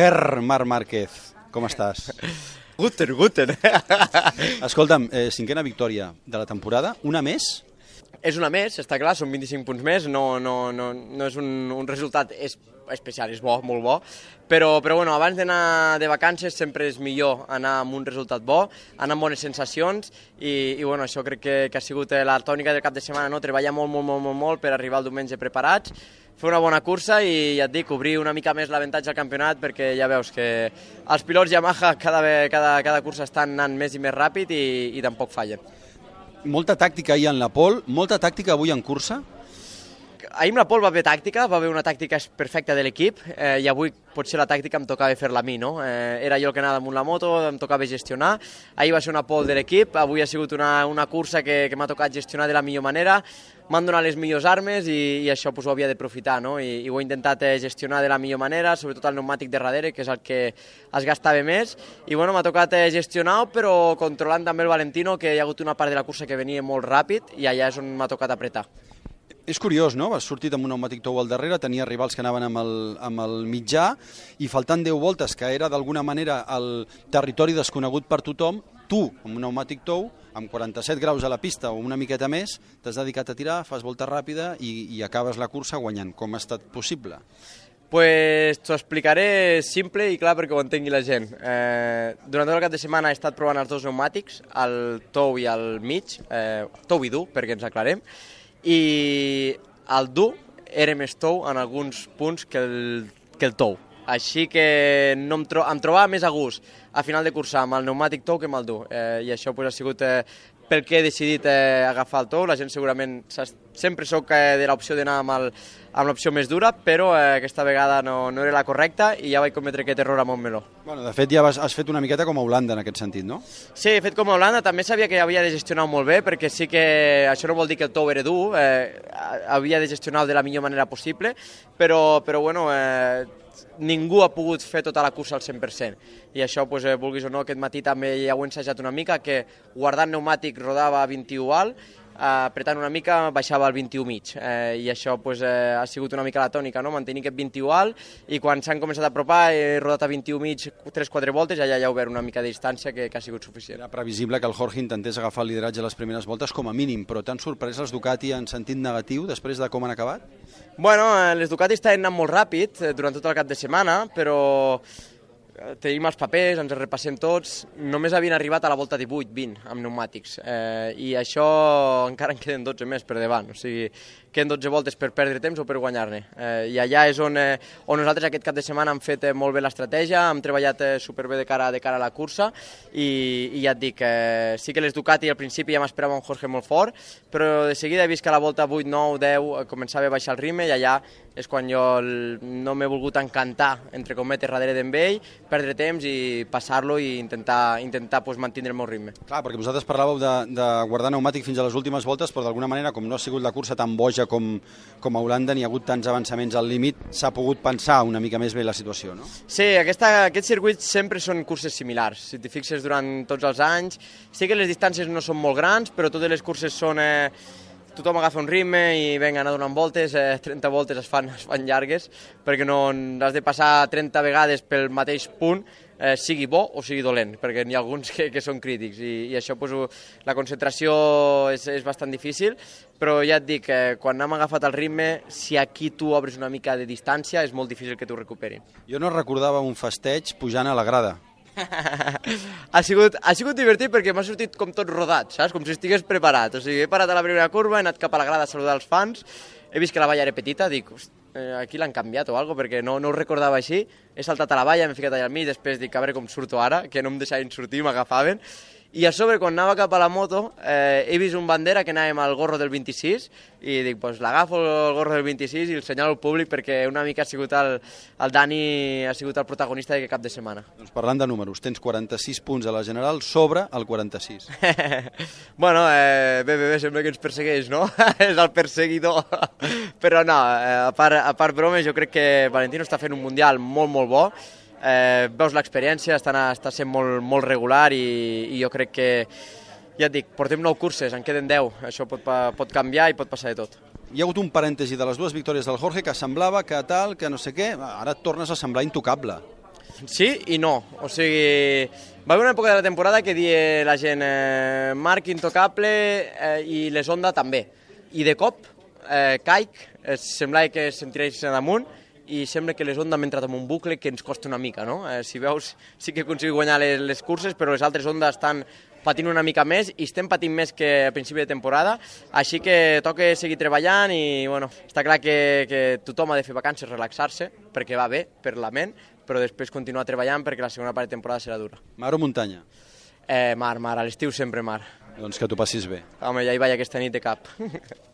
Herr Marc Márquez, com estàs? Guten, guten. Escolta'm, eh, cinquena victòria de la temporada, una més? és una més, està clar, són 25 punts més, no, no, no, no és un, un resultat es, especial, és bo, molt bo, però, però bueno, abans d'anar de vacances sempre és millor anar amb un resultat bo, anar amb bones sensacions i, i bueno, això crec que, que ha sigut la tònica del cap de setmana, no? treballar molt, molt, molt, molt, molt per arribar al diumenge preparats, fer una bona cursa i ja et dic, obrir una mica més l'avantatge al campionat perquè ja veus que els pilots Yamaha cada, cada, cada cursa estan anant més i més ràpid i, i tampoc fallen. Molta tàctica ahir en la pol, molta tàctica avui en cursa? Ahir amb la Pol va haver tàctica, va haver una tàctica perfecta de l'equip eh, i avui potser la tàctica em tocava fer-la a mi, no? Eh, era jo el que anava damunt la moto, em tocava gestionar. Ahir va ser una pol de l'equip, avui ha sigut una, una cursa que, que m'ha tocat gestionar de la millor manera, m'han donat les millors armes i, i això pues, ho havia d'aprofitar, no? I, I ho he intentat eh, gestionar de la millor manera, sobretot el pneumàtic de darrere, que és el que es gastava més, i bueno, m'ha tocat eh, gestionar però controlant també el Valentino, que hi ha hagut una part de la cursa que venia molt ràpid i allà és on m'ha tocat apretar. És curiós, no? Vas sortit amb un pneumàtic tou al darrere, tenia rivals que anaven amb el, amb el mitjà i faltant 10 voltes, que era d'alguna manera el territori desconegut per tothom, tu, amb un pneumàtic tou, amb 47 graus a la pista o una miqueta més, t'has dedicat a tirar, fas volta ràpida i, i acabes la cursa guanyant. Com ha estat possible? Pues t'ho explicaré simple i clar perquè ho entengui la gent. Eh, durant tot el cap de setmana he estat provant els dos pneumàtics, el tou i el mig, eh, tou i dur, perquè ens aclarem, i el dur era més tou en alguns punts que el, que el tou. Així que no em, tro em trobava més a gust a final de cursa amb el pneumàtic tou que amb el dur. Eh, I això pues, ha sigut eh, pel que he decidit eh, agafar el tou. La gent segurament sempre sóc eh, de l'opció d'anar amb, el, amb l'opció més dura, però eh, aquesta vegada no, no era la correcta i ja vaig cometre aquest error a Montmeló. Bueno, de fet, ja vas, has fet una miqueta com a Holanda en aquest sentit, no? Sí, he fet com a Holanda. També sabia que havia de gestionar molt bé, perquè sí que això no vol dir que el tou era dur, eh, havia de gestionar de la millor manera possible, però, però bueno, eh, ningú ha pogut fer tota la cursa al 100%. I això, pues, eh, vulguis o no, aquest matí també ja ho he ensajat una mica, que guardant pneumàtic rodava a 21 alt, apretant una mica baixava al 21 mig eh, i això pues, eh, ha sigut una mica la tònica, no? mantenir aquest 21 alt i quan s'han començat a apropar he rodat a 21 mig 3-4 voltes i allà ja ha obert una mica de distància que, que ha sigut suficient. Era previsible que el Jorge intentés agafar el lideratge a les primeres voltes com a mínim, però t'han sorprès els Ducati en sentit negatiu després de com han acabat? Bueno, eh, les Ducati estaven anant molt ràpid eh, durant tot el cap de setmana, però eh, tenim els papers, ens els repassem tots, només havien arribat a la volta 18-20 amb pneumàtics. Eh, i això encara en queden 12 més per davant, o sigui, queden 12 voltes per perdre temps o per guanyar-ne. Eh, I allà és on, eh, on nosaltres aquest cap de setmana hem fet eh, molt bé l'estratègia, hem treballat eh, superbé de cara, de cara a la cursa. I, i ja et dic, eh, sí que les Ducati al principi ja m'esperava un Jorge molt fort, però de seguida he vist que a la volta 8, 9, 10 començava a baixar el ritme i allà és quan jo no m'he volgut encantar, entre cometes, darrere d'en ell, perdre temps i passar-lo i intentar, intentar pues, mantenir el meu ritme. Clar, perquè vosaltres parlàveu de, de guardar pneumàtic fins a les últimes voltes, però d'alguna manera, com no ha sigut la cursa tan boja com, com a Holanda, ni ha hagut tants avançaments al límit, s'ha pogut pensar una mica més bé la situació, no? Sí, aquesta, aquests circuits sempre són curses similars. Si t'hi fixes durant tots els anys, sí que les distàncies no són molt grans, però totes les curses són... Eh, tothom agafa un ritme i venga, anar donant voltes, eh, 30 voltes es fan, es fan llargues, perquè no has de passar 30 vegades pel mateix punt, eh, sigui bo o sigui dolent, perquè n'hi ha alguns que, que són crítics i, i això pues, la concentració és, és bastant difícil, però ja et dic, eh, quan hem agafat el ritme, si aquí tu obres una mica de distància, és molt difícil que t'ho recuperi. Jo no recordava un festeig pujant a la grada. ha, sigut, ha sigut divertit perquè m'ha sortit com tot rodat, saps? Com si estigués preparat. O sigui, he parat a la primera curva, he anat cap a la grada a saludar els fans, he vist que la valla era petita, dic, eh, aquí l'han canviat o alguna perquè no, no ho recordava així. He saltat a la valla, m'he ficat allà al mig, després dic, a veure com surto ara, que no em deixaven sortir, m'agafaven. I a sobre, quan anava cap a la moto, eh, he vist un bandera que anàvem al gorro del 26 i dic, pues, l'agafo el gorro del 26 i el senyalo al públic perquè una mica ha sigut el, el Dani ha sigut el protagonista d'aquest cap de setmana. Doncs parlant de números, tens 46 punts a la general sobre el 46. bueno, eh, bé, bé, bé, sembla que ens persegueix, no? És el perseguidor. Però no, eh, a, part, a part bromes, jo crec que Valentino està fent un mundial molt, molt bo eh, veus l'experiència, està, està sent molt, molt regular i, i jo crec que, ja et dic, portem nou curses, en queden 10, això pot, pot canviar i pot passar de tot. Hi ha hagut un parèntesi de les dues victòries del Jorge que semblava que tal, que no sé què, ara et tornes a semblar intocable. Sí i no. O sigui, va haver una època de la temporada que dia la gent eh, Marc intocable eh, i les Onda també. I de cop eh, caic, eh, semblava que se'm tirés damunt i sembla que les Onda han entrat en un bucle que ens costa una mica, no? Eh, si veus, sí que aconseguim guanyar les, les curses, però les altres Onda estan patint una mica més i estem patint més que a principi de temporada, així que toca seguir treballant i bueno, està clar que, que tothom ha de fer vacances, relaxar-se, perquè va bé per la ment, però després continuar treballant perquè la segona part de temporada serà dura. Mar o muntanya? Eh, mar, mar, a l'estiu sempre mar. Doncs que t'ho passis bé. Home, ja hi vaig aquesta nit de cap.